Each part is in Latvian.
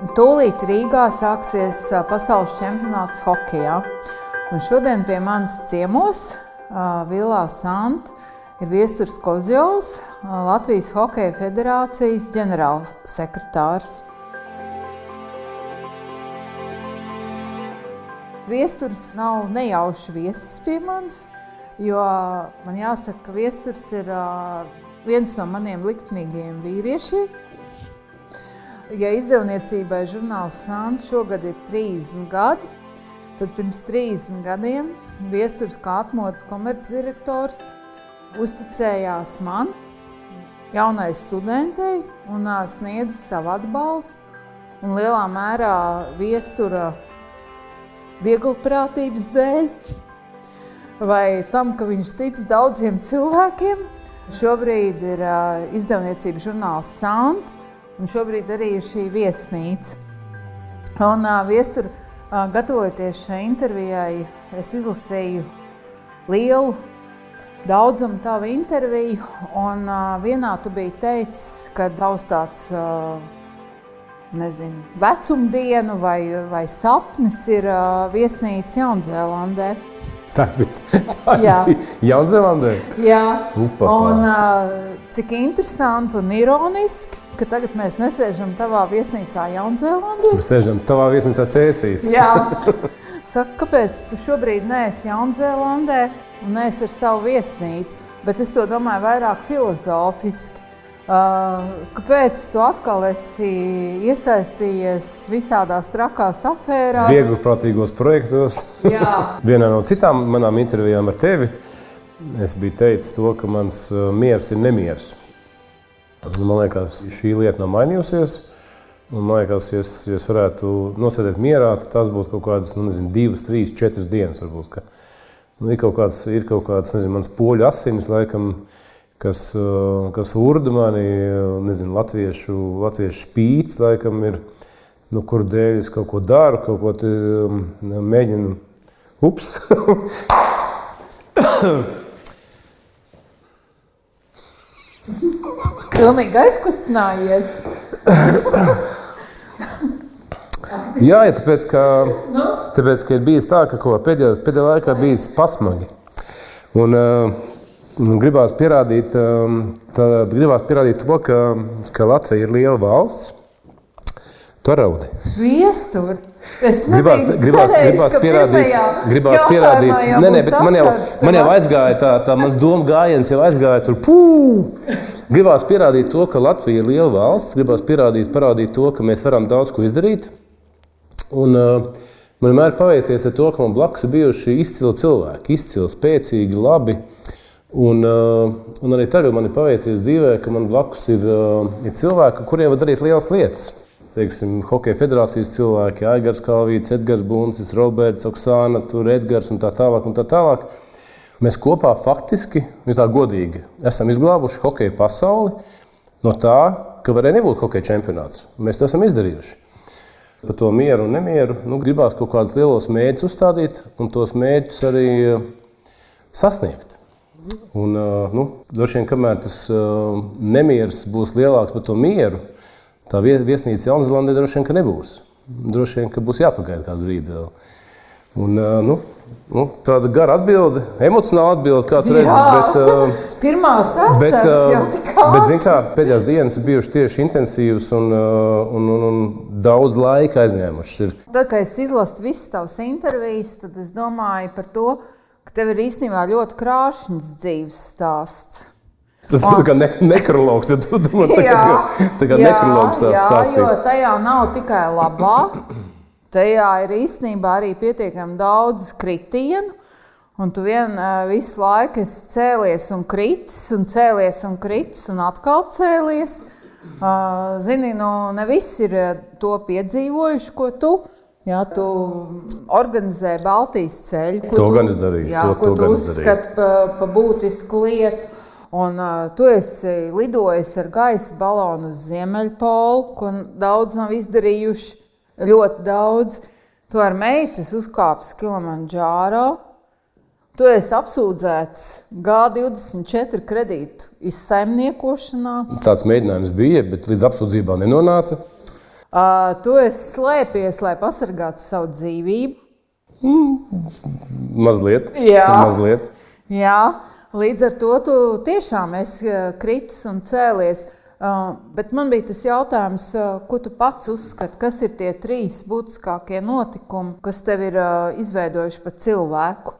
Tūlīt Rīgā sāksies pasaules čempionāts hokeja. Un šodien pie manis ciemos Vilā Sant ir Viesturs Kozjovs, Latvijas Hokeja federācijas ģenerālsekretārs. Viesturs nav nejauši viesis pie manis, jo man jāsaka, ka viesturs ir viens no maniem liktnīgajiem vīriešiem. Ja izdevniecībai žurnāls Sāns šogad ir 30 gadi, tad pirms 30 gadiem viesturs kā atmodas komercdirektors uzticējās man, jaunai studentei, un sniedza savu atbalstu. Un lielā mērā viestura vieglprātības dēļ, vai tam, ka viņš tic daudziem cilvēkiem. Šobrīd ir izdevniecības žurnāls Sant, un šobrīd arī ir šī viesnīca. Un uh, viestur, uh, gatavojoties šai intervijai, es izlasīju lielu daudzumu tavu interviju, un uh, vienā tu biji teicis, ka tavs tāds uh, nezinu, vecumdienu vai, vai sapnis ir uh, viesnīca Jaunzēlandē. Tā bija tā Jaunzēlandē. Jā, un uh, cik interesanti un ironiski, ka tagad mēs nesēžam tavā viesnīcā Jaunzēlandē. Mēs sēžam tavā viesnīcā Cēsīs. Jā. Saka, kāpēc tu šobrīd neesi Jaunzēlandē un neesi ar savu viesnīcu? Bet es to domāju vairāk filozofiski. Kāpēc tu atkal esi iesaistījies visādās trakās afērās? Viegliprātīgos projektos. Vienā no citām manām intervijām ar tevi es biju teicis to, ka mans miers ir nemieris. Man liekas, šī lieta nav mainījusies. Un, man liekas, ja es, ja es varētu nosēdēt mierā, tad tas būtu kaut kādas, nu, nezinu, divas, trīs, četras dienas. Varbūt, ka, nu, ir kaut kāds, ir kaut kāds nezinu, mans poļu asinis, laikam, kas, eh, kas urda mani, eh, nezinu, latviešu, latviešu spīts, laikam ir, nu, kur dēļ es kaut ko daru, kaut ko te, um, mēģinu, ups. Pilnīgi aizkustinājies. Jā, ja tāpēc, ka, nu? tāpēc, ka ir bijis tā, ka pēdējā, pēdējā laikā bijis pasmagi. Un, uh, gribās pierādīt, um, tā, gribās pierādīt to, ka, ka Latvija ir liela valsts. Tu raudi. Viestur. Es gribās, gribās, cerējis, gribās pierādīt, gribās pierādīt. Nē, nē, bet man jau, man jau aizgāja tā, tā mans doma gājiens, jau aizgāja tur. Pū! Gribās pierādīt to, ka Latvija ir liela valsts, gribās pierādīt, parādīt to, ka mēs varam daudz ko izdarīt. Un, uh, man vienmēr paveicies ar to, ka man blakus ir bijuši izcili cilvēki, izcili, spēcīgi, labi. Un, uh, un arī tagad man ir paveicies dzīvē, ka man blakus ir, uh, ir cilvēki, kuriem var darīt lielas lietas. Teiksim, Hokeja federācijas cilvēki, Aigars Kalvīts, Edgars Buncis, Roberts, Oksāna, tur Edgars un tā tālāk. Un tā tālāk. Mēs kopā faktiski, tā godīgi, esam izglābuši hokeja pasauli no tā, ka varēja nebūt hokeja čempionāts. Mēs to esam izdarījuši. Par to mieru un nemieru nu, gribās kaut kādus lielos mērķus uzstādīt un tos mērķus arī sasniegt. Un, nu, droši vien, kamēr tas nemieris būs lielāks par to mieru, tā viesnīca Jaunzēlandē droši vien nebūs. Droši vien, ka būs jāpagaida kādu brīdi vēl. Un, nu, nu, tāda gara atbilde, emocionāla atbilde, kāds redz. Bet, Pirmā sasauce bet. Bet, kā, pēdējās dienas bijušas tieši intensīvas un, un, un, un daudz laika aizņēmušas. Tad, kad es izlasu visas tavas intervijas, tad es domāju par to, ka tev ir īstenībā ļoti krāšņs dzīves stāsts. Tas ir kā ne nekrologs, ja tu domā, tā kā, tā kā nekrologs jā, stāstīt. jo tajā nav tikai labā, tajā ir īstenībā arī pietiekami daudz kritienu. Un tu vien visu laiku esi cēlies un kritis, un cēlies un kritis, un atkal cēlies. Zini, nu, ne visi ir to piedzīvojuši, ko tu Jā, tu organizē Baltijas ceļu. To tu, gan es darīju. Jā, to, ko to tu uzskati par pa būtisku lietu. Un, uh, tu esi lidojis ar gaisa balonu uz Ziemeļpolu, ko daudz nav izdarījuši. Ļoti daudz. Tu ar meitas uzkāpsi Kilimanģāro. Tu esi apsūdzēts G24 kredītu izsaimniekošanā. Tāds mēģinājums bija, bet līdz apsūdzībām nenonāca. Uh, tu esi slēpies, lai pasargātu savu dzīvību. Mm, mazliet. Jā. mazliet. Jā. Līdz ar to tu tiešām esi kritis un cēlies. Uh, bet man bija tas jautājums, uh, ko tu pats uzskati, kas ir tie trīs būtiskākie notikumi, kas tev ir izveidojuši par cilvēku?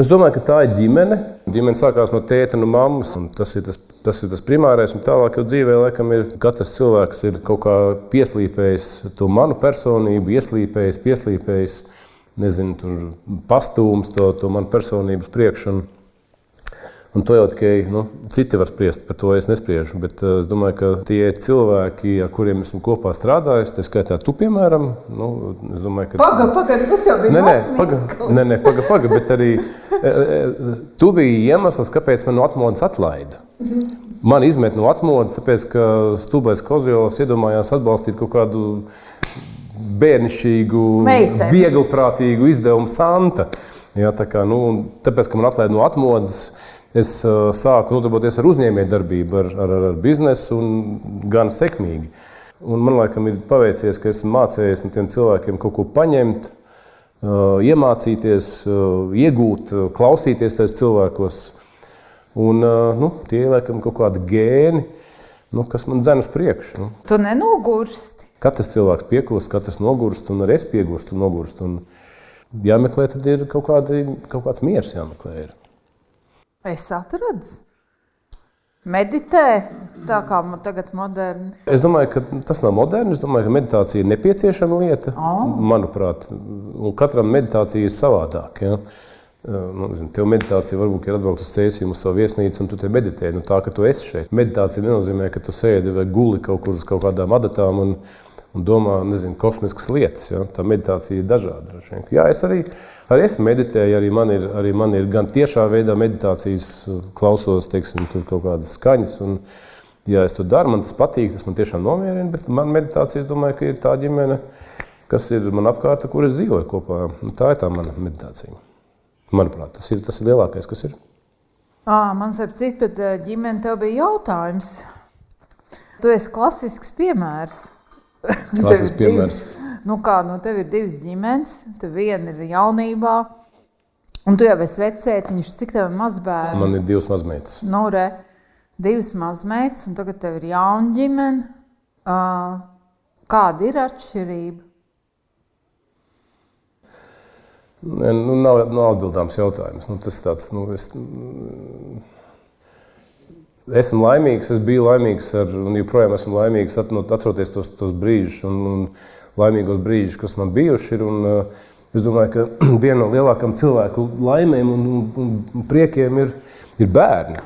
Es domāju, ka tā ir ģimene. Ģimene sākās no tēta un mammas. Un tas, ir tas, tas ir tas primārais. Tālāk jau dzīvē, laikam, ir katrs cilvēks ir kaut kā pieslīpējis to manu personību, ieslīpējis, pieslīpējis, nezinu, tur pastūms to, to manu personības priekšu. Un to jau tikai nu, citi var spriest, par to es nespriežu. Bet uh, es domāju, ka tie cilvēki, ar kuriem esmu kopā strādājis, tā skaitā tu, piemēram, nu, es domāju, ka. Pagaid, pagaid, tas jau bija. Nē, nē, pagaid, nē, nē, pagaid, paga, bet arī e, e, tu biji iemesls, kāpēc man no atmodas atlaida. Man izmet no atmodas, tāpēc, ka stulbais Kozjovs iedomājās atbalstīt kaut kādu bērnišķīgu, vieglprātīgu izdevumu Santa. Ja, tā kā, nu, tāpēc, ka man atlaida no atmodas, es uh, sāku nodarboties ar uzņēmējdarbību, ar, ar, ar biznesu un gan sekmīgi. Un man liekas, ir paveicies, ka esmu mācījies no tiem cilvēkiem kaut ko paņemt, uh, iemācīties, uh, iegūt, klausīties tajos cilvēkos. Un, nu, tie ir laikam kaut kādi gēni, nu, kas man dzēna uz priekšu. Nu. Tu nenogursti. Katrs cilvēks piekūst, katrs nogurst, un arī es piegūstu nogurstu. Un jāmeklē, tad ir kaut, kādi, kaut kāds miers jāmeklē. Ir. Es atradu. Meditē, tā kā man tagad ir moderni. Es domāju, ka tas nav moderni. Es domāju, ka meditācija ir nepieciešama lieta. Oh. Manuprāt, katram meditācija ir savādāka. Ja? Nu, Tev meditācija varbūt ir atbraukt uz ceļu, uz savu viesnīcu, un tu te meditē. Nu, tā, ka tu esi šeit. Meditācija nenozīmē, ka tu sēdi vai guli kaut kur uz kaut kādām adatām un, un domā, nezinu, kosmiskas lietas. Ja? Tā meditācija ir dažāda. Jā, es arī Arī es meditēju, arī man ir, arī man ir gan tiešā veidā meditācijas, klausos teiksim, kaut kādas skaņas. Un, ja es to daru, man tas patīk, tas man tiešām nomierina. Bet man meditācija, es domāju, ka ir tā ģimene, kas ir man apkārt, kur es dzīvoju kopā. Tā ir tā mana meditācija. Manuprāt, tas ir tas ir lielākais, kas ir. À, man ir cits, bet ģimene tev bija jautājums. Tu esi klasisks piemērs. Klasisks piemērs. Nu, kā, nu, tev ir divas ģimenes, tev viena ir jaunībā, un tu jau esi vecētiņš, cik tev ir mazbērni? Man ir divas mazmeitas. Nu, re, divas mazmeitas, un tagad tev ir jauna ģimene. Uh, kāda ir atšķirība? Ne, nu, nav, nav atbildāms jautājums. Nu, tas tāds, nu, es, esmu laimīgs, es biju laimīgs, ar, un joprojām esmu laimīgs atceroties tos, tos brīžus. Un, un, laimīgos brīžus, kas man bijuši. Ir, un, uh, es domāju, ka viena no lielākajām cilvēku laimēm un, un, un priekiem ir, ir bērni.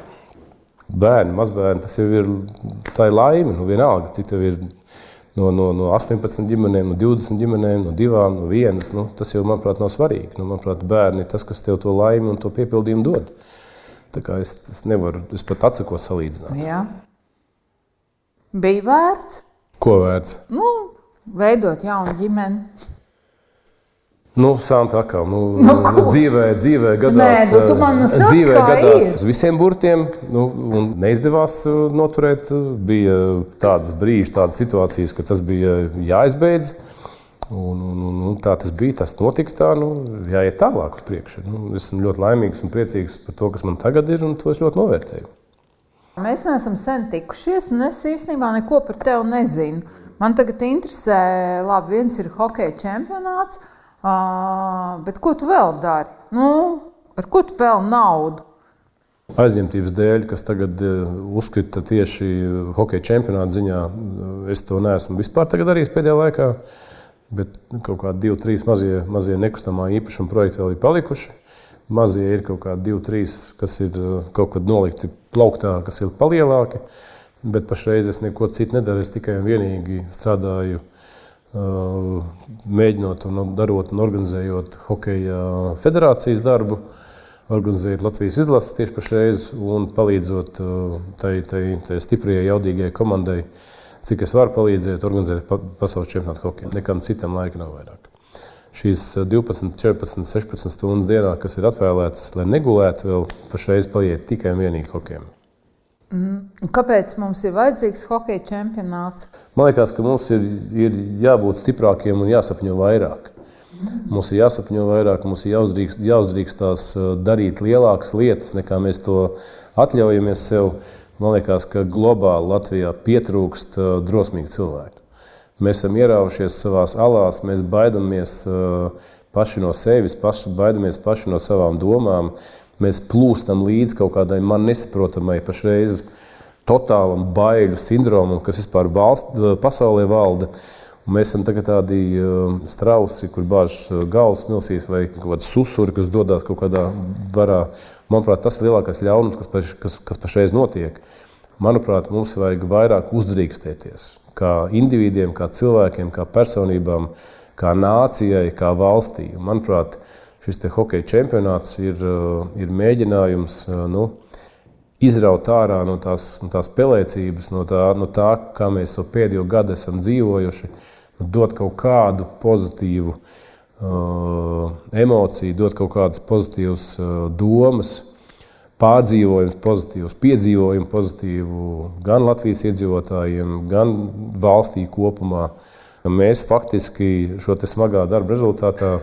Bērni, mazbērni, tas jau ir, ir laime. Nu, vienalga, cik tev ir no, no, no 18 ģimenēm, no 20 ģimenēm, no divām, no vienas. Nu, tas jau, manuprāt, nav svarīgi. Nu, manuprāt, bērni ir tas, kas tev to laimi un to piepildījumu dod. Tā kā es, es nevaru, es pat atsakos salīdzināt. Jā. Bija vērts? Ko vērts? Nu, veidot jaunu ģimeni. Nu, Santa atkal, nu, nu, dzīvē, dzīvē gadās, Nē, nu, saka, dzīvē gadās ir. visiem burtiem, nu, un neizdevās noturēt. Bija tādas brīži, tādas situācijas, ka tas bija jāizbeidz. Un, un, un, un tā tas bija, tas notika tā, nu, jāiet tālāk uz priekšu. Nu, esmu ļoti laimīgs un priecīgs par to, kas man tagad ir, un to es ļoti novērtēju. Mēs neesam sen tikušies, un es īstenībā neko par tevi nezinu. Man tagad interesē, labi, viens ir hokeja čempionāts, bet ko tu vēl dari? Nu, ar ko tu pelni naudu? Aizņemtības dēļ, kas tagad uzkrita tieši hokeja čempionāta ziņā, es to neesmu vispār darījis pēdējā laikā. Bet kaut kādi divi, trīs mazie, mazie nekustamā īpašuma projekti vēl ir palikuši. Mazie ir kaut kādi divi, trīs, kas ir kaut kad nolikti plauktā, kas ir palielāki. Uh, Bet pašreiz es neko citu nedaru. Es tikai un vienīgi strādāju, mēģinot un darot un organizējot hokeja federācijas darbu, organizējot Latvijas izlases tieši pašreiz un palīdzot tai, tai, tai stiprajai, jaudīgajai komandai, cik es varu palīdzēt, organizēt pasaules čempionātu hokeju. Nekam citam laika nav vairāk. Šīs 12, 14, 16 stundas dienā, kas ir atvēlētas, lai negulētu, vēl pašreiz paiet tikai un vienīgi hokejam. Mm. Kāpēc mums ir vajadzīgs hokeja čempionāts? Man liekas, ka mums ir, ir jābūt stiprākiem un jāsapņo vairāk. Mm. Mums ir jāsapņo vairāk, mums ir jāuzdrīkst, jāuzdrīkstās uh, darīt lielākas lietas, nekā mēs to atļaujamies sev. Man liekas, ka globāli Latvijā pietrūkst uh, drosmīgu cilvēku. Mēs esam ieraušies savā alās, mēs baidamies uh, paši no sevis, paši, baidamies paši no savām domām. Mēs plūstam līdz kaut kādai man nesaprotamai pašreiz totālam baiļu sindromam, kas vispār valst, pasaulē valda. Un mēs esam tādi uh, strausi, kur bāž uh, galvas milsīs, vai kaut kāda susuri, kas dodas kaut kādā varā. Manuprāt, tas ir lielākais ļaunums, kas, paš, kas, kas pašreiz notiek. Manuprāt, mums vajag vairāk uzdrīkstēties kā individiem, kā cilvēkiem, kā personībām. Kā nācijai, kā valstī. Manuprāt, šis hokeja čempionāts ir, uh, ir mēģinājums uh, nu, izraut ārā no tās, no tās pelēcības, no tā, no tā, kā mēs to pēdējo gadu esam dzīvojuši, nu, dot kaut kādu pozitīvu uh, emociju, dot kaut kādas pozitīvas uh, domas. Pārdzīvojums, pozitīvs piedzīvojums, pozitīvu gan Latvijas iedzīvotājiem, gan valstī kopumā. Uh, Mēs faktiski šo smagā darba rezultātā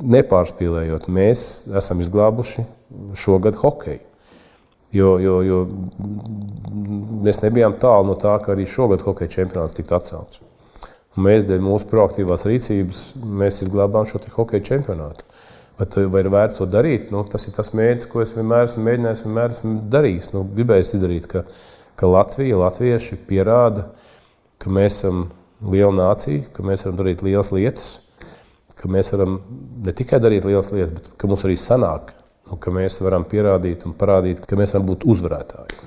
nepārspīlējot, mēs esam izglābuši šogad hokeju. Jo, jo, jo mēs nebijām tālu no tā, ka arī šogad hokeja čempionāts tiktu atcelts. Un mēs dēļ mūsu proaktīvās rīcības izglābām šo hokeja čempionātu. Tu, vai ir vērts to darīt? Nu, tas ir tas mērķis, ko es vienmēr esmu mēģinājis, vienmēr esmu darījis. Nu, gribējis izdarīt, ka, ka Latvija, Latvieši pierāda, ka mēs esam liela nācija, ka mēs varam darīt lielas lietas, ka mēs varam ne tikai darīt lielas lietas, bet ka mums arī sanāk, un ka mēs varam pierādīt un parādīt, ka mēs varam būt uzvarētāji.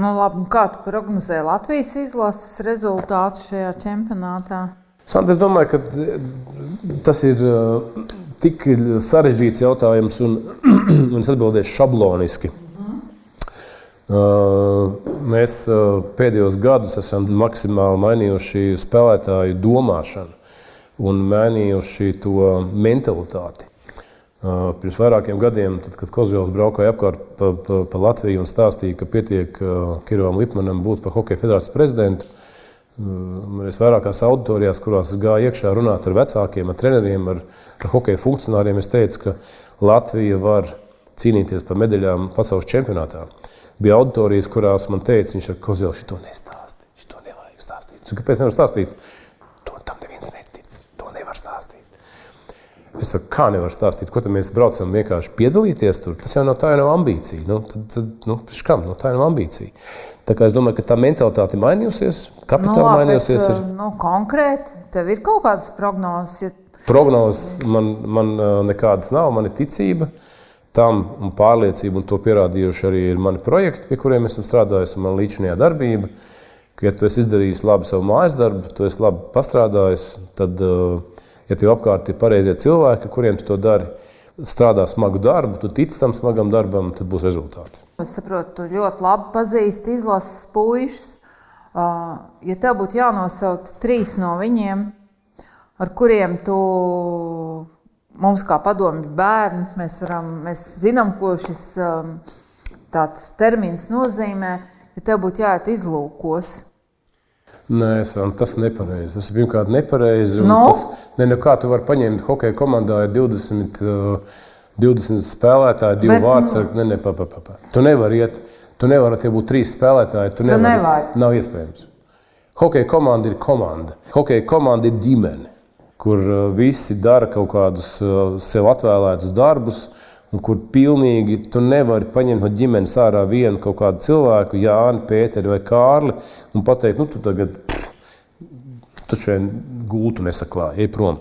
Nu, labi, kā tu prognozē Latvijas izlases rezultātus šajā čempionātā? Sant, es domāju, ka tas ir uh, tik sarežģīts jautājums, un, un es atbildēšu šabloniski. Mēs pēdējos gadus esam maksimāli mainījuši spēlētāju domāšanu un mainījuši to mentalitāti. Pirms vairākiem gadiem, tad, kad Kozjovs braukāja apkārt pa, pa, pa Latviju un stāstīja, ka pietiek Kirovam Lipmanam būt par Hokeja federācijas prezidentu, es vairākās auditorijās, kurās gāju iekšā runāt ar vecākiem, ar treneriem, ar, ar hokeja funkcionāriem, es teicu, ka Latvija var cīnīties par medaļām pasaules čempionātā bija auditorijas, kurās man teica, viņš ir Kozils, to nestāsti. Viņš to nevajag stāstīt. Kāpēc nevar stāstīt? To tam neviens netic. To nevar stāstīt. Es saku, kā nevar stāstīt, ko mēs braucam vienkārši piedalīties tur. Tas jau nav tā, jau nav ambīcija. Nu, tad, tad, nu, kam? Nu, tā jau nav ambīcija. Tā kā es domāju, ka tā mentalitāte ir mainījusies, kapitāli nu, mainījusies. Ir... Nu, konkrēti, tev ir kaut kādas prognozes. Ja... Prognozes man, man nekādas nav, man ir ticība. Uh, tam un pārliecību, un to pierādījuši arī mani projekti, pie kuriem esam strādājuši, un man līdzinājā darbība. Ka, ja tu esi izdarījis labi savu mājas darbu, tu esi labi pastrādājis, tad, eh, ja tev apkārt ir pareizie cilvēki, kuriem tu to dari, strādā smagu darbu, tu tici tam smagam darbam, tad būs rezultāti. Es saprotu, tu ļoti labi pazīsti izlases puikas. Ja tev būtu jānosauc trīs no viņiem, ar kuriem tu mums, kā padomju bērni, mēs, varam, mēs zinām, ko šis um, termins nozīmē. Ja tev būtu jāiet izlūkos, Nē, Sam, tas ir nepareizi. Tas ir pirmkārt nepareizi. No? Tas, ne, nu kā tu vari paņemt hokeja komandā 20, uh, 20 spēlētāji, divi vārdsargi? Ne, ne, pa, pa, pa, pa. Tu nevari iet. Tu nevari tie būt trīs spēlētāji. Tu, tu nevari. nevari. Nav iespējams. Hokeja komanda ir komanda. Hokeja komanda ir ģimene kur uh, visi dara kaut kādus uh, sev atvēlētus darbus. Un kur pilnīgi tu nevari paņemt no ģimenes ārā vienu kaut kādu cilvēku, Jānu, Pēteri vai Kārli, un pateikt, nu, tu tagad šeit gultu nesaklāji, ej prom.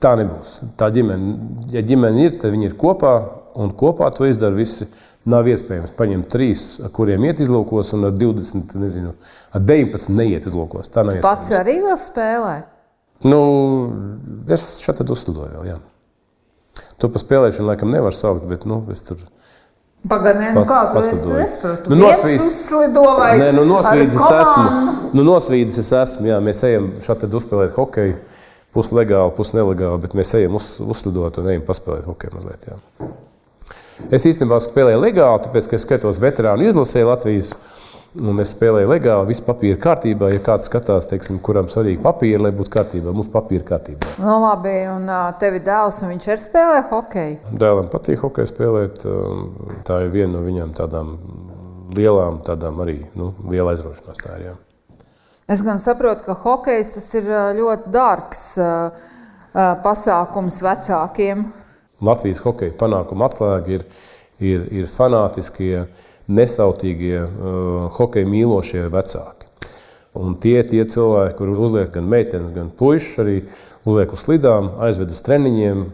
Tā nebūs. Tā ģimene, ja ģimene ir, tad viņi ir kopā, un kopā to izdara visi. Nav iespējams paņemt trīs, kuriem iet izlūkos, un ar 20, nezinu, ar 19 neiet izlūkos. Tā nav iespējams. Pats arī vēl spēlē. Nu, es šeit uzlidoju vēl. Jā. To pa spēlēšanu laikam nevar saukt, bet nu, es tur. Pagaidām, nu kā tu es nesaprotu. Nu, nosvīdis, vai, nē, nu, nosvīdis es esmu. Nu, nosvīdis es esmu, jā, mēs ejam šeit uzspēlēt hokeju. Puslegāli, pusnelegāli, bet mēs ejam uz, uzlidot un ejam paspēlēt hokeju mazliet. Jā. Es īstenībā spēlēju legāli, tāpēc, ka es skatos veterānu izlasē Latvijas. Un es spēlēju legāli, viss papīra kārtībā. Ja kāds skatās, teiksim, kuram svarīgi papīri, lai būtu kārtībā, mums papīra kārtībā. No nu, labi, un tev ir dēls, un viņš ir spēlējis hokeju. Dēlam patīk hokeju spēlēt. Tā ir viena no viņam tādām lielām, tādām arī nu, liela aizraušanās. Tā ir, jā. Es gan saprotu, ka hokejs tas ir ļoti dārgs pasākums vecākiem. Latvijas hokeja panākuma atslēga ir, ir, ir fanātiskie, nesautīgie uh, hokeja mīlošie vecāki. Un tie ir tie cilvēki, kuriem uzliek gan meitenes, gan puikas, arī uzliek uz slidām, aizved uz treniņiem,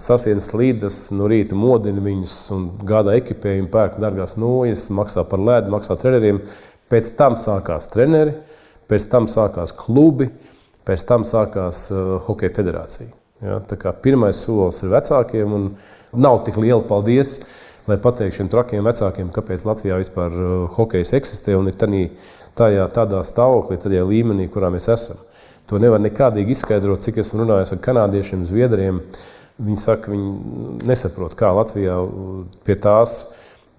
sasien slīdas, no rīta modina viņus un gādā ekipējumu, pērk dārgās nojas, maksā par lēdu, maksā treneriem. Pēc tam sākās treneri, pēc tam sākās klubi, pēc tam sākās uh, Hokeja federācija. Ja, pirmais solis ir vecākiem, un nav tik liela paldies, lai pateiktu šiem trakiem vecākiem, kāpēc Latvijā vispār uh, hokejs eksistē un ir tādī, tajā, tādā stāvoklī, tādā līmenī, kurā mēs esam. To nevar nekādīgi izskaidrot, cik esmu runājis ar kanādiešiem, zviedriem. Viņi saka, viņi nesaprot, kā Latvijā uh, pie tās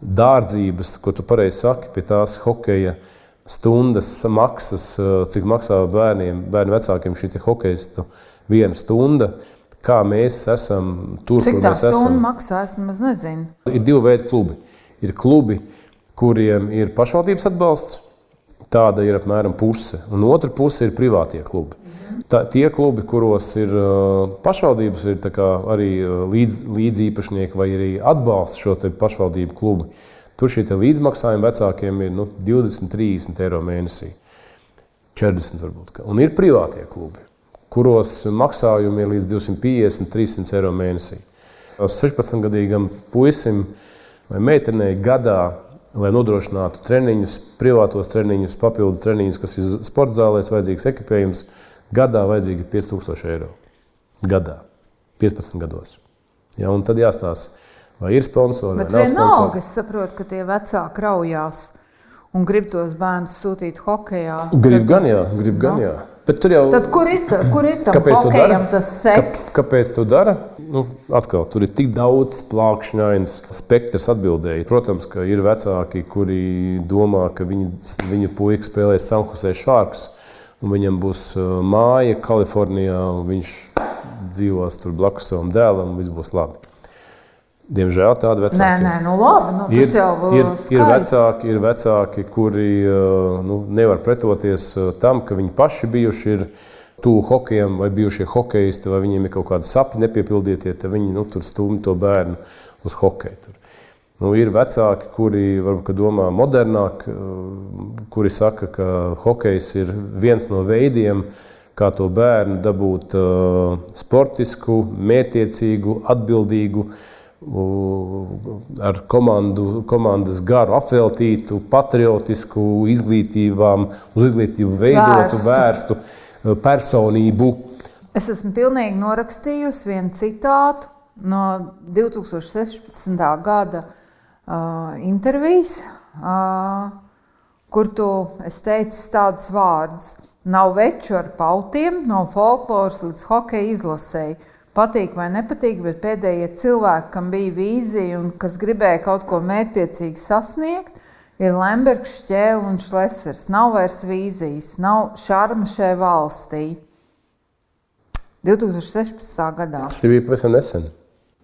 dārdzības, ko tu pareizi saki, pie tās hokeja stundas maksas, uh, cik maksā bērniem, bērnu vecākiem šī hokeja viena stunda. Kā mēs esam tur, Cik kur mēs esam? Maksā? Es nezinu. Ir divi veidi klubi. Ir klubi, kuriem ir pašvaldības atbalsts. Tāda ir apmēram puse. Un otra puse ir privātie klubi. Tā, tie klubi, kuros ir uh, pašvaldības, ir arī uh, līdz, līdzīpašnieki vai arī atbalsta šo pašvaldību klubu. Tur šie līdzmaksājumi vecākiem ir nu, 20, 30 eiro mēnesī. 40 varbūt. Un ir privātie klubi kuros maksājumi ir līdz 250, 300 eiro mēnesī. 16-gadīgam puisim vai meitenei gadā, lai nodrošinātu treniņus, privātos treniņus, papildus treniņus, kas ir sporta zālēs, vajadzīgs ekipējums, gadā vajadzīgi 5000 eiro. Gadā, 15 gados. Ja, un tad jāstāsta, vai ir sponsori Bet vai nav. Vienalga, es saprotu, ka tie vecāki raujās un grib tos bērnus sūtīt hokeja. Grib gan, jā, grib gan, no. jā. Bet tur jau Tad, kur ir, tā, kur ir kāpēc hokejam tas seks? Kā, kāpēc tu dari? Nu, atkal, tur ir tik daudz plākšņains spektrs atbildēji. Protams, ka ir vecāki, kuri domā, ka viņi, viņu puika spēlēs Sanhusē Šārks, un viņam būs uh, māja Kalifornijā, un viņš dzīvos tur blakus savam dēlam, un viss būs labi. Diemžēl tādi vecāki nē, nē, nu labi, nu, ir. Ir, ir, vecāki, ir vecāki, kuri nu, nevar pretoties tam, ka viņi paši bijuši ir tuvu hokejam, vai bijušie hokeisti, vai viņiem ir kaut kādi sapņi nepiepildītie, tad viņi nu, tur stumj to bērnu uz hokeju. Tur. Nu, ir vecāki, kuri varbūt domā modernāk, kuri saka, ka hokejs ir viens no veidiem, kā to bērnu dabūt sportisku, mērķiecīgu, atbildīgu ar komandu, komandas garu apveltītu, patriotisku, izglītībām, uz izglītību veidotu, vērstu, vērstu eh, personību. Es esmu pilnīgi norakstījusi vienu citātu no 2016. gada uh, intervijas, uh, kur tu teici tādus vārdus: Nav veču ar pautiem, no folkloras līdz hokeja izlasēji patīk vai nepatīk, bet pēdējie cilvēki, kam bija vīzija un kas gribēja kaut ko mērķiecīgi sasniegt, ir Lembergs, Čēlis un Šlesers. Nav vairs vīzijas, nav šarma šai valstī. 2016. gadā. Tas bija pavisam nesen.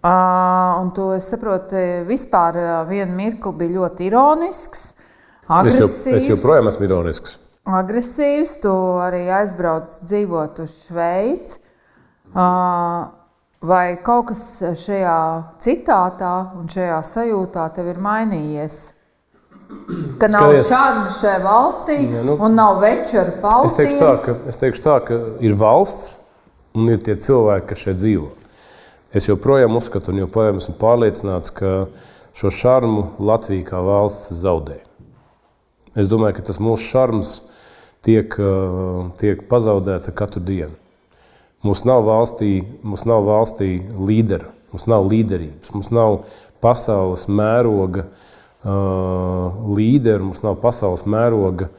Uh, un to es saprotu, vispār vienu mirkli bija ļoti ironisks, agresīvs. Es, jau, es joprojām esmu ironisks. Agresīvs, tu arī aizbrauc dzīvot uz Šveici. Uh, Vai kaut kas šajā citātā un šajā sajūtā tev ir mainījies? Ka nav šādi šajā valstī, ja, nu, un nav ar pautiem. Es teikšu, tā, ka, es teikšu tā, ka ir valsts un ir tie cilvēki, kas šeit dzīvo. Es joprojām uzskatu, un joprojām esmu pārliecināts, ka šo šarmu Latvija kā valsts zaudē. Es domāju, ka tas mūsu šarms tiek, tiek pazaudēts ar katru dienu. Mums nav valstī, mums nav valstī līderu, mums nav līderības, mums nav pasaules mēroga uh, līderu, mums nav pasaules mēroga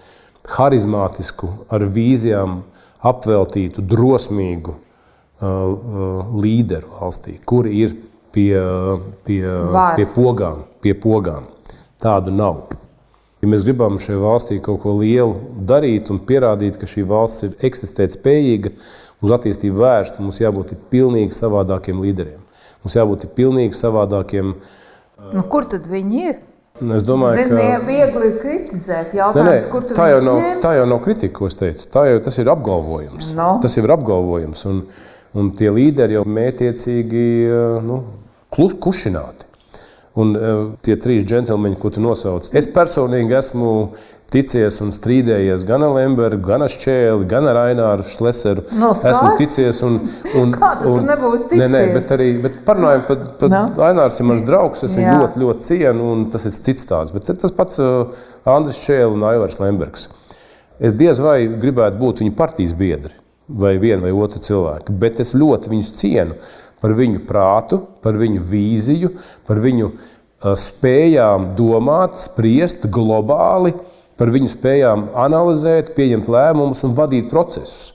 harizmātisku, ar vīzijām apveltītu, drosmīgu uh, uh, līderu valstī, kuri ir pie, pie, Vārs. pie pogām. Pie pogām. Tādu nav. Ja mēs gribam šajā valstī kaut ko lielu darīt un pierādīt, ka šī valsts ir eksistēt spējīga, uz attīstību vērsta, mums jābūt pilnīgi savādākiem līderiem. Mums jābūt pilnīgi savādākiem. Nu, kur tad viņi ir? Es domāju, Zin, ka viegli kritizēt. Jautājums, nē, nē, tā, jau nav, ņems? tā jau nav kritika, ko es teicu. Tā jau tas ir apgalvojums. No. Tas jau ir apgalvojums. Un, un tie līderi jau mētiecīgi nu, kušināti. Un tie trīs džentlmeņi, ko tu nosauc, es personīgi esmu ticies un strīdējies gan ar Lembergu, gan ar Šķēli, gan ar Aināru Šleseru. No, Esmu ticies un. un Kā tu un, nebūsi ticies? Nē, nē, bet arī bet parunājam par no. Ainārs ir mans draugs, es viņu ļoti, ļoti cienu, un tas ir cits tāds. Bet tas pats uh, Andris Šķēli un Aivars Lembergs. Es diez vai gribētu būt viņa partijas biedri vai viena vai otra cilvēka, bet es ļoti viņus cienu par viņu prātu, par viņu vīziju, par viņu uh, spējām domāt, spriest globāli, uh, par viņu spējām analizēt, pieņemt lēmumus un vadīt procesus.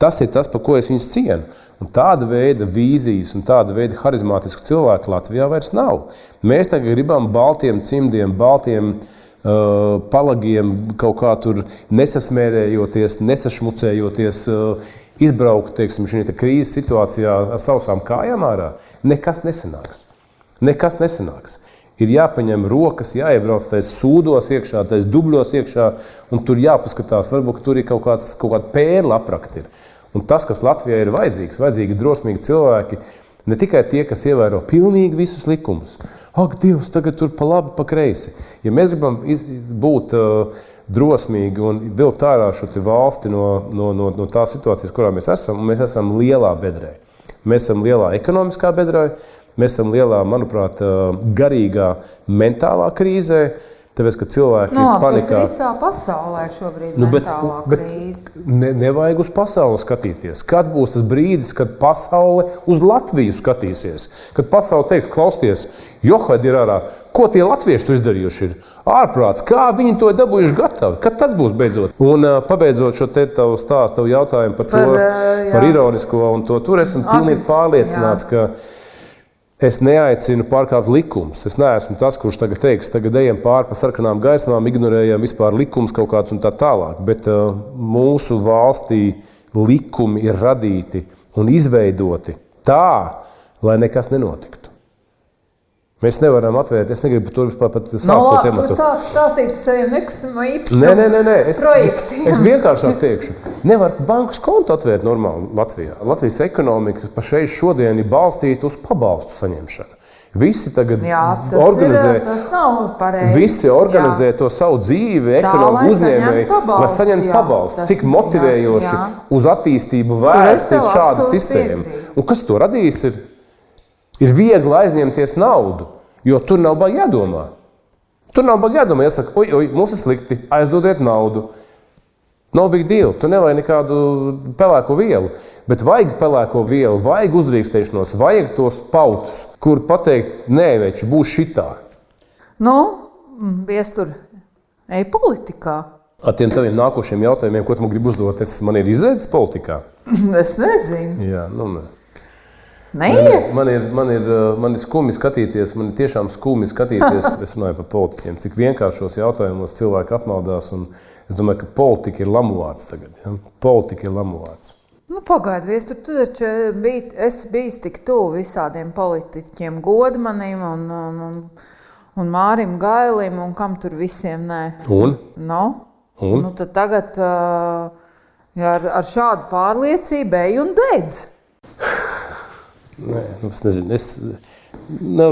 Tas ir tas, par ko es viņus cienu. Un tāda veida vīzijas un tāda veida harizmātisku cilvēku Latvijā vairs nav. Mēs tagad gribam baltiem cimdiem, baltiem uh, palagiem kaut kā tur nesasmērējoties, nesašmucējoties, uh, izbraukt teiksim, šajā krīzes situācijā ar sausām kājām ārā. Nekas nesanāks. Nekas nesanāks ir jāpaņem rokas, jāiebrauc tajos sūdos, iekšā, tajos dubļos, iekšā, un tur jāpaskatās, varbūt tur ir kaut, kāds, kaut kāda pērla aprakti. Un tas, kas Latvijai ir vajadzīgs, vajadzīgi drosmīgi cilvēki, ne tikai tie, kas ievēro pilnīgi visus likumus. Ak, Dievs, tagad tur pa labi, pa kreisi. Ja mēs gribam iz, būt uh, drosmīgi un vilkt ārā šo valsti no, no, no, no tās situācijas, kurā mēs esam, mēs esam lielā bedrē. Mēs esam lielā ekonomiskā bedrē, Mēs esam lielā, manuprāt, garīgā, mentālā krīzē. Tāpēc, ka cilvēki no, ir panikā. Tas visā pasaulē šobrīd ir nu, bet, bet ne, nevajag uz pasauli skatīties. Kad būs tas brīdis, kad pasaule uz Latviju skatīsies? Kad pasaule teiks, klausieties, Johad ir ārā, ko tie latvieši to izdarījuši? Ir? Ārprāts, kā viņi to dabūjuši gatavi? Kad tas būs beidzot? Un uh, pabeidzot šo te tavu stāstu, tavu jautājumu par, par to, uh, par ironisko un to, tur esmu pilnīgi pārliecināts, jā. ka Es neaicinu pārkāpt likumus. Es neesmu tas, kurš tagad teiks, tagad ejam pāri pa sarkanām gaismām, ignorējam vispār likumus kaut kādus un tā tālāk. Bet uh, mūsu valstī likumi ir radīti un izveidoti tā, lai nekas nenotiktu. Mēs nevaram atvērt, es negribu to vispār pat sākt no, to tēmu. Tu sāc stāstīt par saviem nekustamā īpašuma nē, nē, nē, nē. Es, projektiem. Es vienkāršāk teikšu, nevar bankas kontu atvērt normāli Latvijā. Latvijas ekonomika pašreiz šodien ir balstīta uz pabalstu saņemšanu. Visi tagad Jā, organizē, ir, visi organizē jā. to savu dzīvi, ekonomiku uzņēmēji, lai saņemtu pabalstu. Cik motivējoši jā, jā. uz attīstību vērsta ir šāda sistēma. Un kas to radīs? Ir? Ir viegli aizņemties naudu, jo tur nav baigi jādomā. Tur nav baigi jādomā, jāsaka, oi, oi, mums ir slikti, aizdodiet naudu. Nav big deal, tu nevajag nekādu pelēko vielu, bet vajag pelēko vielu, vajag uzdrīkstēšanos, vajag tos pautus, kur pateikt, nē, veči, būs šitā. Nu, viestur, ej politikā. Ar tiem taviem nākošiem jautājumiem, ko tu man gribi uzdot, es man ir izredzes politikā? es nezinu. Jā, nu, ne. Neies. Man ir, man, ir, man ir skumji skatīties, man ir tiešām skumji skatīties. es runāju par politiķiem, cik vienkāršos jautājumos cilvēki apmaldās. Es domāju, ka politika ir lamuvārds tagad. Ja? Politika ir lamuvārds. Nu, Pagaidiet, tu, tu taču biji, esi bijis tik tuvu visādiem politiķiem, godmanim un, un, un, un Mārim Gailim un kam tur visiem nē. Un? No? Un? Nu, tagad uh, ar, ar šādu pārliecību ej un dedz. Nē, es nezinu. Es, nu,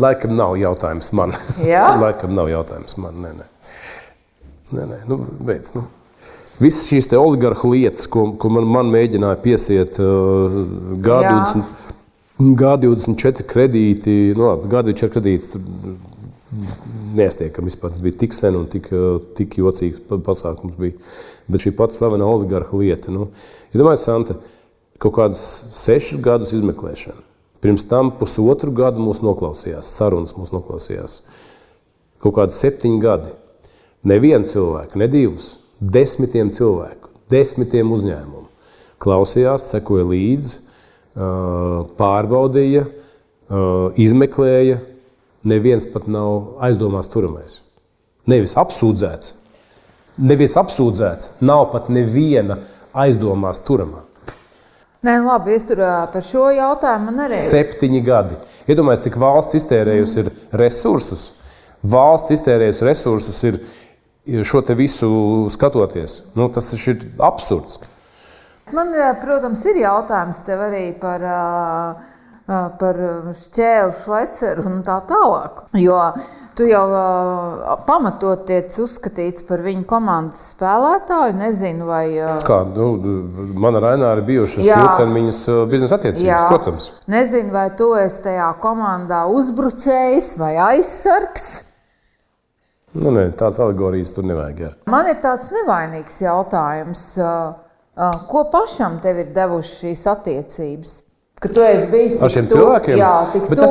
laikam nav jautājums man. Jā, laikam nav jautājums man. Nē, nē. Nē, nē. Nu, beidz, nu. Visas šīs oligarhu lietas, ko, ko man, man mēģināja piesiet uh, G20, G24 kredīti, nu, G24 kredīts nestiekam vispār. Tas bija tik sen un tik, uh, tik jocīgs pasākums. Bija. Bet šī pati slavena oligarhu lieta. Nu, ja domāju, Santa, uh, kaut kādus sešus gadus izmeklēšanu. Pirms tam pusotru gadu mūs noklausījās, sarunas mūs noklausījās. Kaut kādi septiņi gadi. Nevienu cilvēku, ne divus, desmitiem cilvēku, desmitiem uzņēmumu klausījās, sekoja līdzi, pārbaudīja, izmeklēja. Neviens pat nav aizdomās turamais. Nevis apsūdzēts. Nevis apsūdzēts, nav pat neviena aizdomās turamā. Nē, labi, es tur par šo jautājumu nereizu. Septiņi gadi. Iedomājieties, cik valsts iztērējusi mm. resursus. Valsts iztērējusi resursus ir šo visu skatoties. Nu, tas ir absurds. Man, protams, ir jautājums tev arī par, par šķēlu, šleseru un tā tālāk. Jo tu jau pamatot tiec uzskatīts par viņu komandas spēlētāju. Nezinu, vai. Kā, nu, man ar Raināru bijušas ilgtermiņas biznesa attiecības, jā. protams. Nezinu, vai tu esi tajā komandā uzbrucējs vai aizsargs. Nu, ne, tāds alegorijas tur nevajag. Jā. Man ir tāds nevainīgs jautājums. Uh, Ko pašam tev ir devušas šīs attiecības? Ka tu esi bijis ar šiem tu, cilvēkiem? Jā,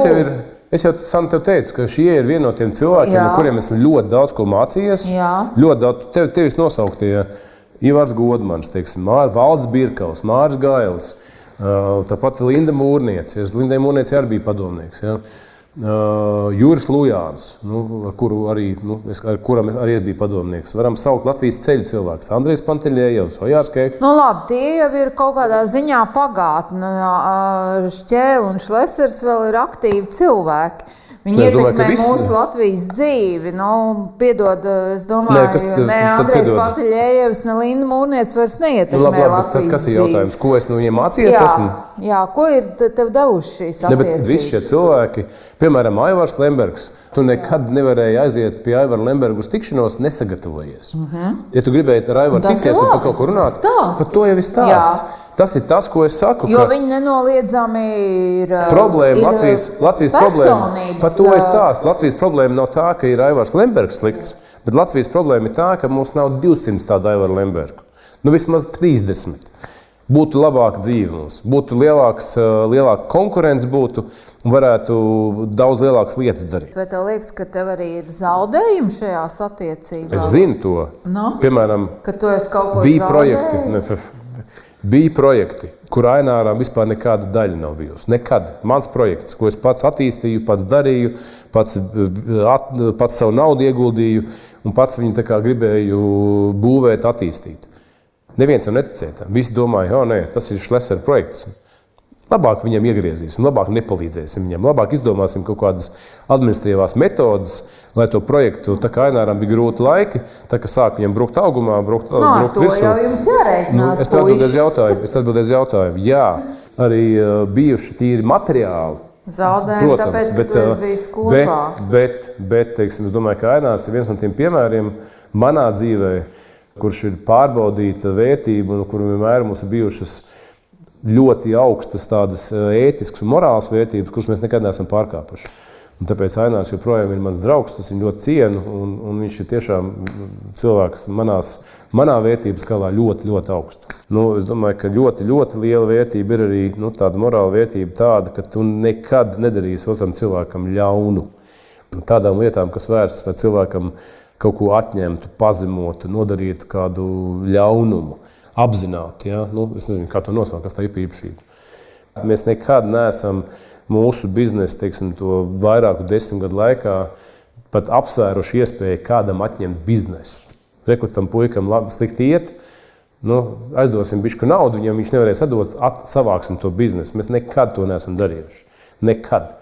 jau ir. Es jau Sanu, teicu, ka šie ir vieni no tiem cilvēkiem, jā. no kuriem esmu ļoti daudz ko mācījies. Jā. Ļoti daudz tev, tevis nosauktie Ivars Godmans, Mārcis Valdes Birkaus, Mārcis Gailis, tāpat Linda Mūrniece. Lindai Mūrniece arī bija padomnieks. Ja? Uh, Juris Lujāns, nu, ar, arī, nu, es, ar kuram es arī biju padomnieks. Varam saukt Latvijas ceļu cilvēkus. Andrejs Panteļējevs, Ojārs Keiks. Nu, labi, tie jau ir kaut kādā ziņā pagātne. Šķēle un Šlesers vēl ir aktīvi cilvēki. Viņi es ietekmē domāju, mūsu viss... Latvijas dzīvi. Nu, piedod, es domāju, ne, ne Andrejs Pataļējevs, ne Linda Mūrniec vairs neietekmē nu, labi, labi, Latvijas dzīvi. Kas ir jautājums? Ko es no viņiem mācījos? Jā, esmu? jā, ko ir tev devuši šīs attiecības? Ne, visi šie cilvēki, piemēram, Aivars Lembergs, tu nekad jā. nevarēji aiziet pie Aivara Lemberga uz tikšanos nesagatavojies. Uh mhm. -huh. Ja tu gribēji ar Aivaru tikties par kaut ko runāt, tad to jau ir stāsts. Jā. Tas ir tas, ko es saku. Jo viņi nenoliedzami ir. Problēma, ir Latvijas, Latvijas problēma. Par to es stāstu. Latvijas problēma nav tā, ka ir Aivars Lembergs slikts, bet Latvijas problēma ir tā, ka mums nav 200 tādu Aivaru Lembergu. Nu, vismaz 30. Būtu labāka dzīve mums, būtu lielāks, lielāka konkurence, būtu varētu daudz lielākas lietas darīt. Vai tev liekas, ka tev arī ir zaudējumi šajās attiecībās? Es zinu to. No? Piemēram, ka tu esi kaut ko bija zaudējis? projekti. Bija projekti, kur Aināram vispār nekāda daļa nav bijusi. Nekad. Mans projekts, ko es pats attīstīju, pats darīju, pats, at, pats savu naudu ieguldīju un pats viņu gribēju būvēt, attīstīt. Neviens tam neticēja. Visi domāja, ka oh, tas ir Šlesera projekts. Labāk viņam iegriezīsim, labāk nepalīdzēsim viņam, labāk izdomāsim kaut kādas administratīvās metodas, lai to projektu, tā kā Aināram bija grūti laiki, tā kā sāk viņam brukt augumā, brukt, no, brukt virsū. Jau jums jārēķinās, nu, es atbildēju jautājumu, es atbildēju jautājumu. Jā, arī uh, bijuši tīri materiāli. Zaudējumi, Protams, tāpēc, bet, uh, bet, bet, bet teiksim, es domāju, ka Ainārs ir viens no tiem piemēriem manā dzīvē, kurš ir pārbaudīta vērtība un kur vienmēr mums ir bijušas ļoti augstas tādas ētiskas un morālas vērtības, kuras mēs nekad neesam pārkāpuši. Un tāpēc Ainārs joprojām ir mans draugs, es viņu ļoti cienu, un, un viņš ir tiešām cilvēks manās, manā vērtības skalā ļoti, ļoti augstu. Nu, es domāju, ka ļoti, ļoti liela vērtība ir arī nu, tāda morāla vērtība, tāda, ka tu nekad nedarīsi otram cilvēkam ļaunu. Tādām lietām, kas vērstas, lai cilvēkam kaut ko atņemtu, pazemotu, nodarītu kādu ļaunumu apzināti. Ja? Nu, es nezinu, kā to nosaukt, kas tā ir īpašība. Mēs nekad neesam mūsu biznesa, teiksim, to vairāku desmit gadu laikā pat apsvēruši iespēju kādam atņemt biznesu. Rekrutam puikam labi slikti iet, nu, aizdosim bišku naudu, viņam viņš nevarēs atdot, at, savāksim to biznesu. Mēs nekad to neesam darījuši. Nekad.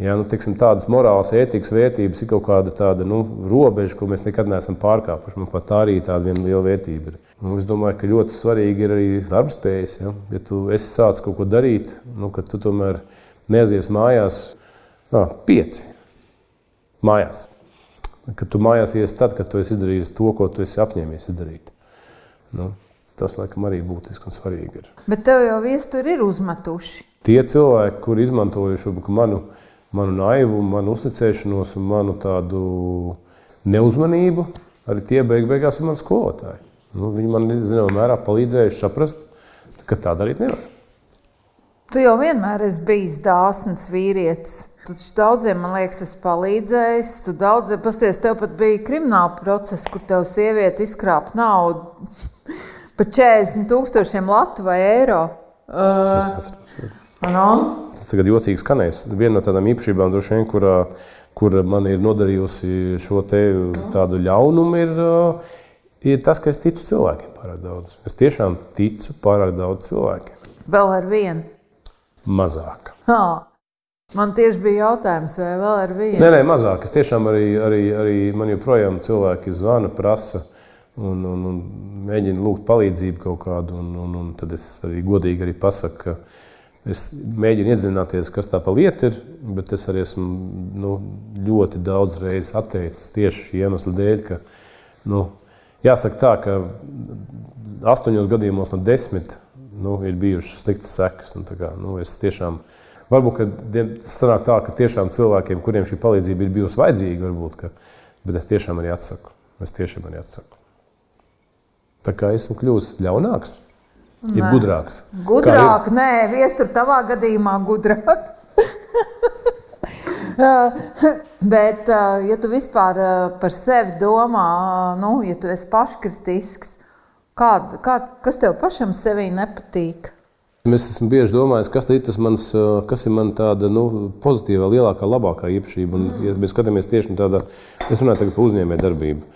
Ja, nu, tiksim, tādas morālas, ētikas vērtības ir kaut kāda tāda nu, robeža, ko mēs nekad neesam pārkāpuši. Man pat tā arī tāda viena liela vērtība ir. Nu, es domāju, ka ļoti svarīgi ir arī darbspējas. Ja, ja tu esi sācis kaut ko darīt, nu, tad tu tomēr neaizies mājās, nā, pieci mājās. Kad tu mājās iesi tad, kad tu esi izdarījis to, ko tu esi apņēmies izdarīt. Nu, tas, laikam, arī būtiski un svarīgi ir. Bet tev jau viestur ir uzmetuši. Tie cilvēki, kuri izmantojuši manu manu naivu, manu uzticēšanos un manu tādu neuzmanību, arī tie beig beigās ir mani skolotāji. Nu, viņi man zināmā mērā palīdzējuši saprast, ka tā darīt nevar. Tu jau vienmēr esi bijis dāsns vīrietis. Tu daudziem, man liekas, esi palīdzējis. Tu daudziem, pasties, tev pat bija krimināla process, kur tev sieviete izkrāpa naudu par 40 tūkstošiem latu vai eiro. Uh, No. Tas tagad jocīgi skanēs. Viena no tādām īpašībām, vien, kur, kur man ir nodarījusi šo tādu ļaunumu, ir, ir tas, ka es ticu cilvēkiem pārāk daudz. Es tiešām ticu pārāk daudz cilvēkiem. Vēl ar vienu? Mazāk. Ha. Man tieši bija jautājums, vai vēl ar vienu? Nē, nē, mazāk. Es tiešām arī, arī, arī man joprojām cilvēki zvana, prasa un, un, un mēģina lūgt palīdzību kaut kādu. Un, un, un tad es arī godīgi arī pasaku, ka es mēģinu iedzināties, kas tā pa lietu ir, bet es arī esmu nu, ļoti daudz reizes atteicis tieši šī iemesla dēļ, ka nu, jāsaka tā, ka astoņos gadījumos no desmit nu, ir bijušas sliktas sekas. Kā, nu, es tiešām varbūt tas sanāk tā, ka tiešām cilvēkiem, kuriem šī palīdzība ir bijusi vajadzīga, varbūt, ka, bet es tiešām arī atsaku. Es tiešām arī atsaku. Tā kā esmu kļuvis ļaunāks, nē. ir gudrāks. Gudrāk, ir? nē, viestur tavā gadījumā gudrāks. Bet, ja tu vispār par sevi domā, nu, ja tu esi paškritisks, kā, kā, kas tev pašam sevī nepatīk? Es esmu bieži domājis, kas ir tas mans, kas ir man tāda nu, pozitīvā, lielākā, labākā īpašība. Un, ja mēs skatāmies tieši tādā, es runāju par uzņēmēju darbību.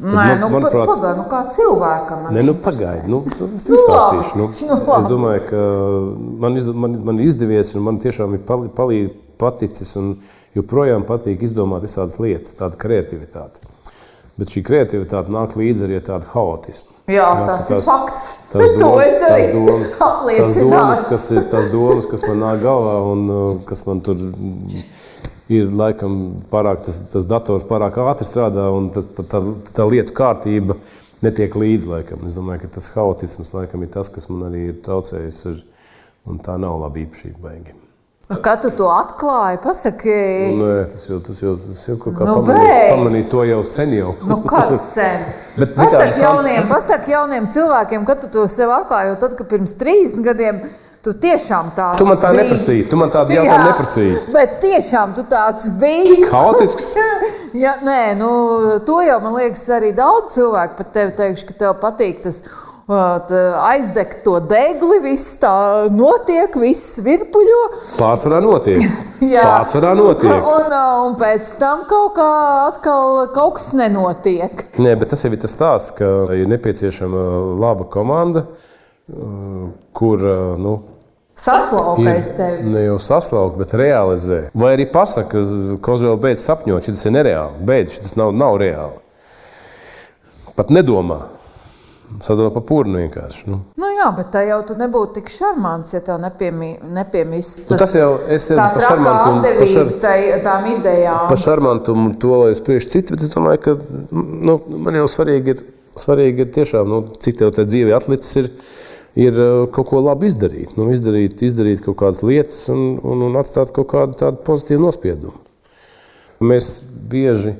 Nē, nu, manuprāt, pagaid, nu, kā cilvēkam. Nē, nu, pagaidi, nu, es tev izstāstīšu. Nu, nu, es domāju, ka man, izd man, man izdevies, un man tiešām ir palī, palī, paticis, un joprojām patīk izdomāt visādas lietas, tāda kreativitāte. Bet šī kreativitāte nāk līdzi arī ar tādu haotismu. Jā, jā tas tās, ir fakts. Tas domas, tas domas, tas domas, kas ir tas domas, kas man nāk galvā un uh, kas man tur ir laikam pārāk, tas, tas dators pārāk ātri strādā un tā, tā, tā, tā lietu kārtība netiek līdzi. Laikam. Es domāju, ka tas haotisms laikam ir tas, kas man arī ir traucējis. Ir, un tā nav laba īpašība baigi. Kā tu to atklāji? Pasaki, Nē, tas jau, tas jau, tas jau kaut kā nu, pamanīja, pamanīja to jau sen. Jau. Nu, kāds sen? Bet, pasaki, jauniem, pasaki jauniem cilvēkiem, kad tu to sev atklāji, jo tad, kad pirms 30 gadiem Tu tiešām tāds tu man tā biji. neprasīji. Tu man tādu jautājumu neprasīji. Bet tiešām tu tāds biji. Haotisks. ja, nē, nu, to jau man liekas, arī daudz cilvēku pat tevi teikšu, ka tev patīk tas. Aizdegt to degli, viss tā notiek, viss virpuļo. Pārsvarā notiek. Jā, pārsvarā notiek. Un, un pēc tam kaut kā atkal kaut kas nenotiek. Nē, bet tas jau ir tas stāsts, ka ir nepieciešama laba komanda, kur nu, Saslaukais tevi. Ne jau saslaukt, bet realizē. Vai arī pasakā, ka Kozēla beidz sapņot, šis ir nereāli. Beidz, šis nav, nav reāli. Pat nedomā. Sadalīt pa pūnu vienkārši. Nu. Nu jā, bet tā jau tu nebūtu tik šarmants, ja tev nepiemīst. Nu, tas jau es tā par šarmantumu, pa šar... tai, tām idejām. Par šarmantumu to, lai es priešu citu, bet es domāju, ka nu, man jau svarīgi ir, svarīgi ir tiešām, nu, cik tev tā dzīve atlicis ir ir uh, kaut ko labi izdarīt. Nu, izdarīt, izdarīt kaut kādas lietas un, un, un atstāt kaut kādu pozitīvu nospiedumu. Mēs bieži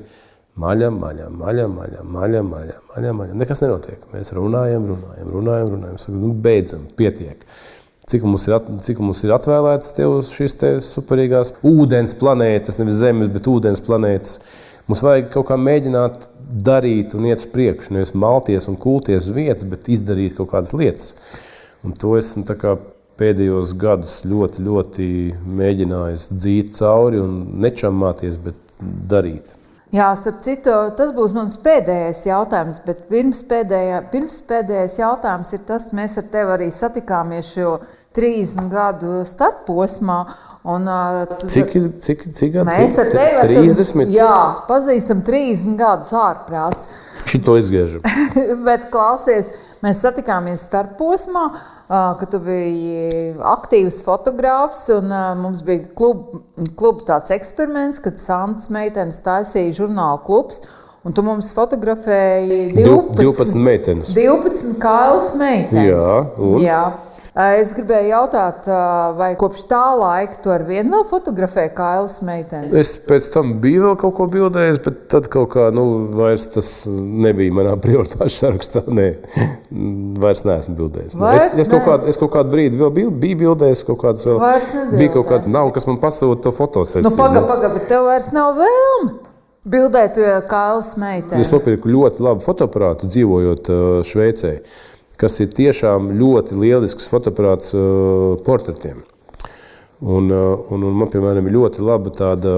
maļam, maļam, maļam, maļam, maļam, maļam, maļam, maļam. Nekas nenotiek. Mēs runājam, runājam, runājam, runājam. Sakam, nu, beidzam, pietiek. Cik mums, ir, at, cik mums ir atvēlētas tev šīs te superīgās ūdens planētas, nevis zemes, bet ūdens planētas. Mums vajag kaut kā mēģināt darīt un iet uz priekšu. Nevis malties un kulties uz vietas, bet izdarīt kaut kādas lietas. Un to esmu pēdējos gados ļoti, ļoti mēģinājis dzīt cauri un nečamāties, bet darīt. Jā, starp citu, tas būs mans pēdējais jautājums, bet pirms, pēdējā, pirms pēdējais jautājums ir tas, mēs ar tevi arī satikāmies šo 30 gadu starposmā. Un, uh, cik, cik, cik gadi? Mēs ar tevi esam 30. Jā, pazīstam 30 gadus ārprāts. Šito izgriežam. bet klausies, mēs satikāmies starposmā, uh, kad tu biji aktīvs fotogrāfs, un uh, mums bija klub tāds eksperiments, kad Sants meitenes taisīja žurnālu klubs. Un tu mums fotografēji 12, 12 meitenes. 12 kailas meitenes. Jā, un? Jā. Es gribēju jautāt, vai kopš tā laika tu ar vienu vēl fotografēji Kailas meitenes? Es pēc tam biju vēl kaut ko bildējis, bet tad kaut kā, nu, vairs tas nebija manā prioritāšu sarakstā. Nē, vairs neesmu bildējis. Vairs es, es, kaut kādu, es kaut kādu brīdi vēl biju, biju bildējis, kaut kāds vēl. Bija kaut kāds nav, kas man pasūta to fotosesiju. Nu, paga, paga, bet tev vairs nav vēlme. Bildēt Kailas meitenes. Es nopirku ļoti labu fotoaparātu, dzīvojot Šveicē kas ir tiešām ļoti lielisks fotoaparāts uh, portretiem. Un, un, un man, piemēram, ir ļoti laba tāda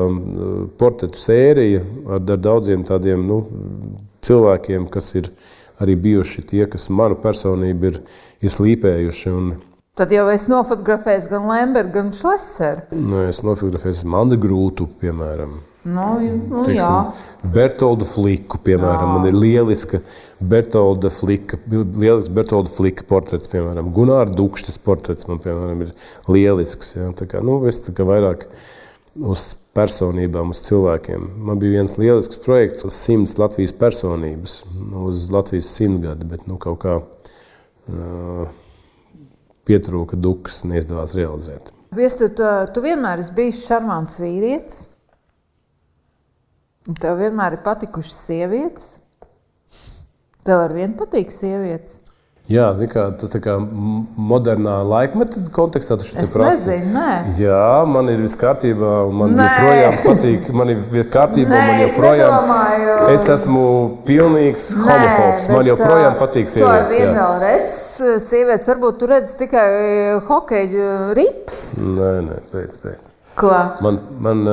portretu sērija ar, ar daudziem tādiem nu, cilvēkiem, kas ir arī bijuši tie, kas manu personību ir, ir slīpējuši. Un, Tad jau es nofotografēju gan Lembergu, gan Šleseru. Nu, es nofotografēju Manu Grūtu, piemēram. Nu, nu, Teiksim, Bertoldu Fliku, piemēram, jā. man ir lieliska Bertolda Flika, lielisks Bertolda Flika portrets, piemēram, Gunārs Dukšs portrets man, piemēram, ir lielisks. Jā. Tā kā, nu, es tā kā vairāk uz personībām, uz cilvēkiem. Man bija viens lielisks projekts uz simts Latvijas personības, uz Latvijas simtgadi, bet nu, kaut kā. Uh, pietrūka dukas, neizdevās realizēt. Viestur, tu, tu vienmēr esi bijis šarmants vīrietis. Tev vienmēr ir patikušas sievietes. Tev ar vienu patīk sievietes. Jā, kā, tas ir modernā laikmeta kontekstā. Tas es prasa. nezinu, nē. Jā, man ir viss kārtībā. Man nē. joprojām patīk. Man ir kārtībā, nē, man joprojām. Es, nedomāju. es esmu pilnīgs nē, homofobs. Man joprojām patīk sievietes. Tu vēl redz, sievietes varbūt tu redz tikai hokeja rips. Nē, nē, pēc, pēc. Ko? Man, man,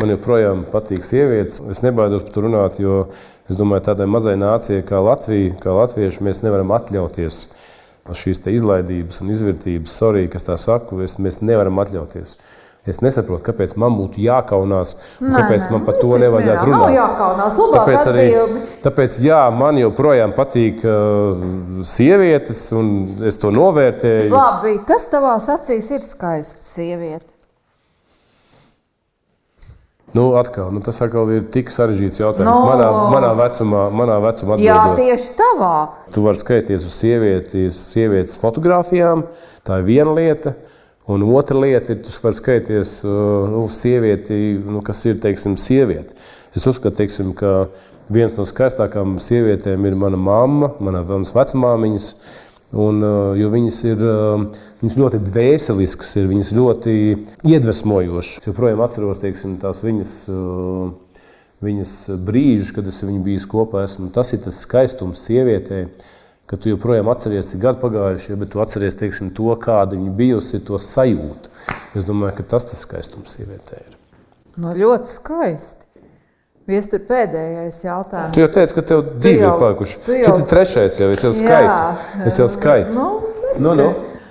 man joprojām patīk sievietes. Es nebaidos par to runāt, jo es domāju, tādai mazai nācijai kā Latvija, kā latvieši, mēs nevaram atļauties šīs izlaidības un izvērtības, sorry, kas tā saku, es, mēs nevaram atļauties. Es nesaprotu, kāpēc man būtu jākaunās, un nē, kāpēc nē, man par to nevajadzētu runāt. Nav jākaunās, tāpēc arī tāpēc, jā, man joprojām patīk uh, sievietes, un es to novērtēju. Labi, kas tavās acīs ir skaista sieviete? Nu, atkal, nu, tas atkal ir tik sarežģīts jautājums. No. Manā, manā vecumā, manā vecumā atbildot, Jā, tieši tavā. Tu vari skatīties uz sievietes, sievietes fotografijām, tā ir viena lieta. Un otra lieta ir, tu vari skatīties nu, sievieti, nu, kas ir teiksim, sieviete. Es uzskatu, teiksim, ka viens no skaistākajām sievietēm ir mana mamma, mana vecmāmiņas. Un, uh, jo viņas ir uh, viņas ļoti dvēseliskas, ir, viņas ļoti iedvesmojošas. Es joprojām atceros teiksim, tās viņas, uh, viņas brīžus, kad es viņu biju kopā. Esmu. Tas ir tas skaistums sievietei, ka tu joprojām atceries, cik gadi pagājušie, bet tu atceries teiksim, to, kāda viņa bijusi, to sajūtu. Es domāju, ka tas tas skaistums sievietei ir. No ļoti skaisti. Viestur pēdējais jautājums. Tu jau teici, ka tev divi jau, ir palikuši. Šis jau... ir trešais, jau es jau skaitu. Es jau skaitu. Nu, nu, nu.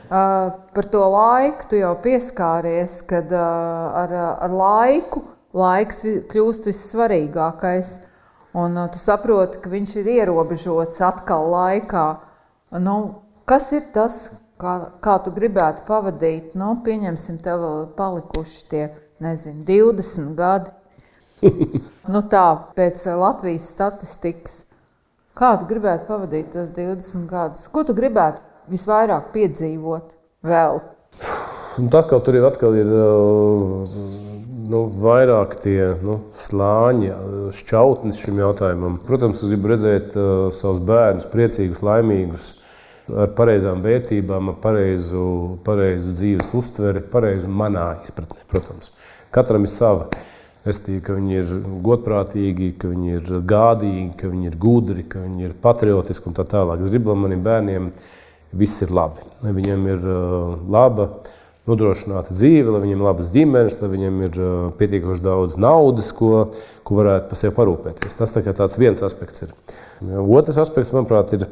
Uh, par to laiku tu jau pieskāries, kad uh, ar, ar laiku laiks kļūst vissvarīgākais. Un uh, tu saproti, ka viņš ir ierobežots atkal laikā. Nu, kas ir tas, kā, kā tu gribētu pavadīt? Nu, pieņemsim, tev vēl palikuši tie nezinu, 20 gadi. nu tā, pēc Latvijas statistikas, kādu gribētu pavadīt tos 20 gadus? Ko tu gribētu visvairāk piedzīvot vēl? Tā kā tur ir atkal ir, eh, nu, vairāk tie nu, slāņi, šķautnes šim jautājumam. Protams, es gribu redzēt uh, savus bērnus priecīgus, laimīgus, ar pareizām vērtībām, ar pareizu, pareizu dzīves uztveri, pareizu manā izpratnē. Protams, katram ir sava. Restīvi, ka viņi ir godprātīgi, ka viņi ir gādīgi, ka viņi ir gudri, ka viņi ir patriotiski un tā tālāk. Es gribu, lai maniem bērniem viss ir labi. Lai viņiem ir uh, laba, nodrošināta dzīve, lai viņiem ir labas ģimenes, lai viņiem ir uh, pietiekoši daudz naudas, ko, ko varētu par sevi parūpēties. Tas tā tāds viens aspekts ir. Otrs aspekts, manuprāt, ir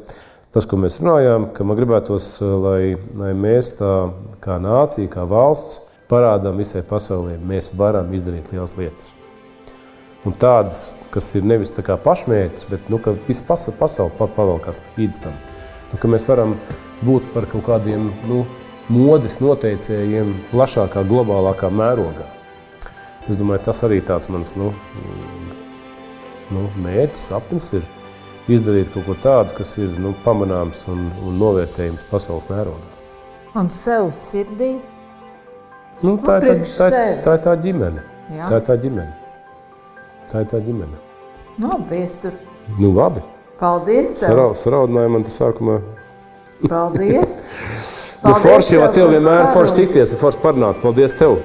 tas, ko mēs runājām, ka man gribētos, uh, lai, lai mēs tā kā nācija, kā valsts, parādām visai pasaulē, mēs varam izdarīt lielas lietas. Un tādas, kas ir nevis tā kā pašmērķis, bet nu, ka visa pasaule, pavalkās līdz tam. Nu, mēs varam būt par kaut kādiem nu, modes noteicējiem plašākā, globālākā mērogā. Es domāju, tas arī tāds mans nu, nu, mērķis, sapnis ir izdarīt kaut ko tādu, kas ir nu, pamanāms un, un novērtējams pasaules mērogā. Un sev sirdī Nu, tā, nu, ir tā, tā, tā ir tā ģimene. Jā. Tā ir tā ģimene. Tā ir tā ģimene. Nu, viestur. Nu, labi. Paldies. Sarau, saraudināja man tas sākumā. Paldies. Paldies nu, forši jau tev vienmēr forši tikties, forši parunāt. Paldies tev.